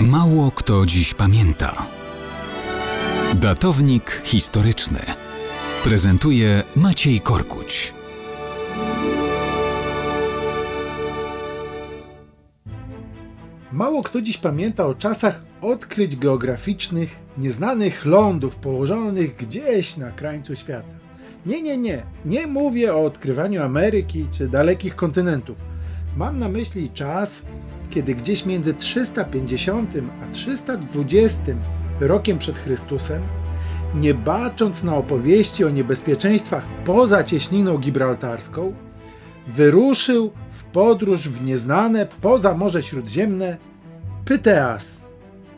Mało kto dziś pamięta. Datownik historyczny prezentuje Maciej Korkuć. Mało kto dziś pamięta o czasach odkryć geograficznych, nieznanych lądów położonych gdzieś na krańcu świata. Nie, nie, nie. Nie mówię o odkrywaniu Ameryki czy dalekich kontynentów. Mam na myśli czas, kiedy gdzieś między 350 a 320 rokiem przed Chrystusem, nie bacząc na opowieści o niebezpieczeństwach poza cieśniną gibraltarską, wyruszył w podróż w nieznane poza Morze Śródziemne Pyteas,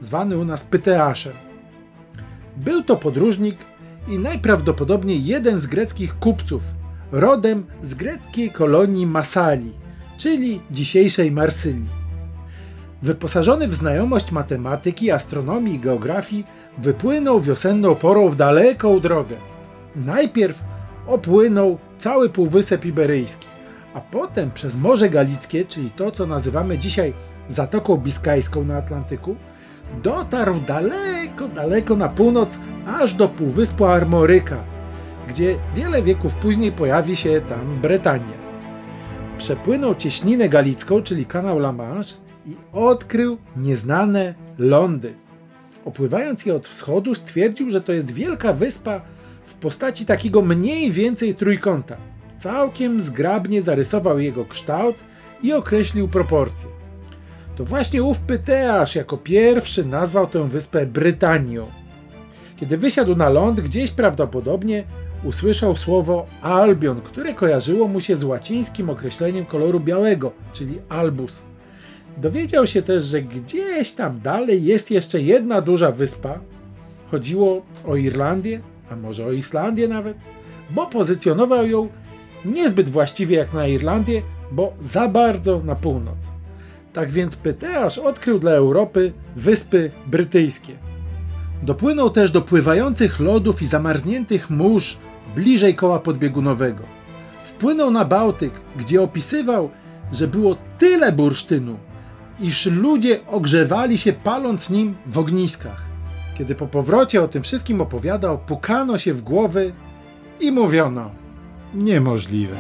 zwany u nas Pyteaszem. Był to podróżnik i najprawdopodobniej jeden z greckich kupców, rodem z greckiej kolonii Masali, czyli dzisiejszej Marsylii. Wyposażony w znajomość matematyki, astronomii i geografii, wypłynął wiosenną porą w daleką drogę. Najpierw opłynął cały Półwysep Iberyjski, a potem przez Morze Galickie, czyli to, co nazywamy dzisiaj Zatoką Biskajską na Atlantyku, dotarł daleko, daleko na północ, aż do Półwyspu Armoryka, gdzie wiele wieków później pojawi się tam Bretania. Przepłynął cieśninę galicką, czyli kanał La Manche i odkrył nieznane lądy. Opływając je od wschodu, stwierdził, że to jest wielka wyspa w postaci takiego mniej więcej trójkąta. Całkiem zgrabnie zarysował jego kształt i określił proporcje. To właśnie ów Pyteasz jako pierwszy nazwał tę wyspę Brytanią. Kiedy wysiadł na ląd, gdzieś prawdopodobnie usłyszał słowo Albion, które kojarzyło mu się z łacińskim określeniem koloru białego, czyli albus. Dowiedział się też, że gdzieś tam dalej jest jeszcze jedna duża wyspa. Chodziło o Irlandię, a może o Islandię nawet, bo pozycjonował ją niezbyt właściwie jak na Irlandię, bo za bardzo na północ. Tak więc Pyteasz odkrył dla Europy wyspy brytyjskie. Dopłynął też do pływających lodów i zamarzniętych mórz bliżej koła podbiegunowego. Wpłynął na Bałtyk, gdzie opisywał, że było tyle bursztynu, iż ludzie ogrzewali się paląc nim w ogniskach. Kiedy po powrocie o tym wszystkim opowiadał, pukano się w głowy i mówiono: Niemożliwe.